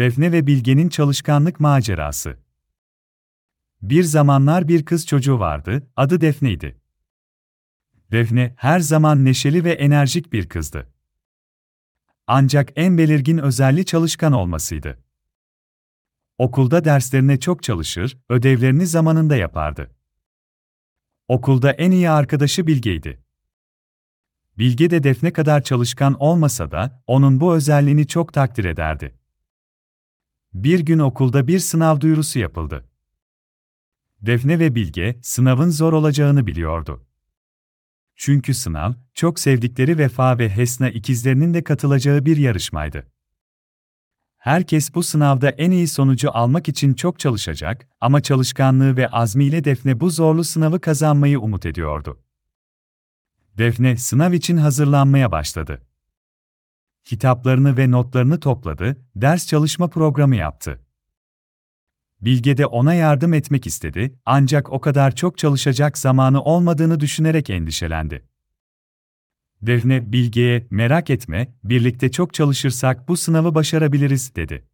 Defne ve Bilge'nin çalışkanlık macerası. Bir zamanlar bir kız çocuğu vardı, adı Defne'ydi. Defne her zaman neşeli ve enerjik bir kızdı. Ancak en belirgin özelliği çalışkan olmasıydı. Okulda derslerine çok çalışır, ödevlerini zamanında yapardı. Okulda en iyi arkadaşı Bilge'ydi. Bilge de Defne kadar çalışkan olmasa da onun bu özelliğini çok takdir ederdi. Bir gün okulda bir sınav duyurusu yapıldı. Defne ve Bilge sınavın zor olacağını biliyordu. Çünkü sınav, çok sevdikleri Vefa ve Hesna ikizlerinin de katılacağı bir yarışmaydı. Herkes bu sınavda en iyi sonucu almak için çok çalışacak ama çalışkanlığı ve azmiyle Defne bu zorlu sınavı kazanmayı umut ediyordu. Defne sınav için hazırlanmaya başladı. Kitaplarını ve notlarını topladı, ders çalışma programı yaptı. Bilge de ona yardım etmek istedi, ancak o kadar çok çalışacak zamanı olmadığını düşünerek endişelendi. Defne, Bilge'ye, merak etme, birlikte çok çalışırsak bu sınavı başarabiliriz, dedi.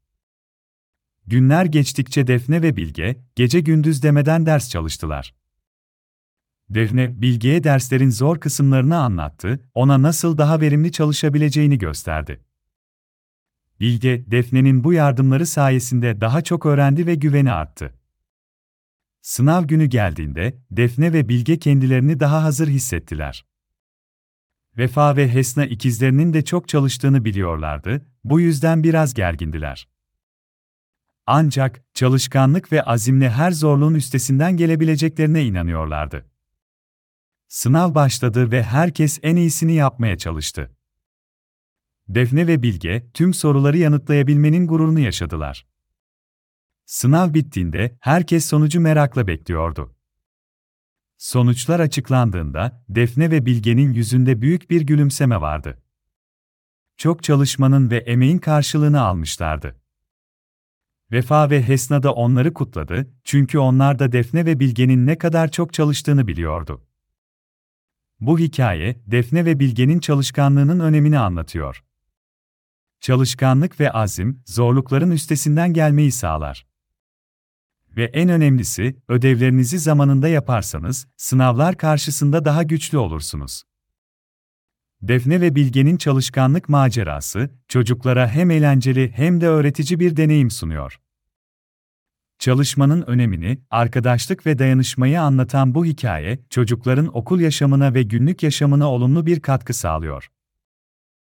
Günler geçtikçe Defne ve Bilge, gece gündüz demeden ders çalıştılar. Defne, Bilge'ye derslerin zor kısımlarını anlattı, ona nasıl daha verimli çalışabileceğini gösterdi. Bilge, Defne'nin bu yardımları sayesinde daha çok öğrendi ve güveni arttı. Sınav günü geldiğinde, Defne ve Bilge kendilerini daha hazır hissettiler. Vefa ve Hesna ikizlerinin de çok çalıştığını biliyorlardı, bu yüzden biraz gergindiler. Ancak, çalışkanlık ve azimle her zorluğun üstesinden gelebileceklerine inanıyorlardı. Sınav başladı ve herkes en iyisini yapmaya çalıştı. Defne ve Bilge, tüm soruları yanıtlayabilmenin gururunu yaşadılar. Sınav bittiğinde herkes sonucu merakla bekliyordu. Sonuçlar açıklandığında Defne ve Bilge'nin yüzünde büyük bir gülümseme vardı. Çok çalışmanın ve emeğin karşılığını almışlardı. Vefa ve Hesna da onları kutladı çünkü onlar da Defne ve Bilge'nin ne kadar çok çalıştığını biliyordu. Bu hikaye, Defne ve Bilge'nin çalışkanlığının önemini anlatıyor. Çalışkanlık ve azim, zorlukların üstesinden gelmeyi sağlar. Ve en önemlisi, ödevlerinizi zamanında yaparsanız, sınavlar karşısında daha güçlü olursunuz. Defne ve Bilge'nin çalışkanlık macerası, çocuklara hem eğlenceli hem de öğretici bir deneyim sunuyor. Çalışmanın önemini, arkadaşlık ve dayanışmayı anlatan bu hikaye, çocukların okul yaşamına ve günlük yaşamına olumlu bir katkı sağlıyor.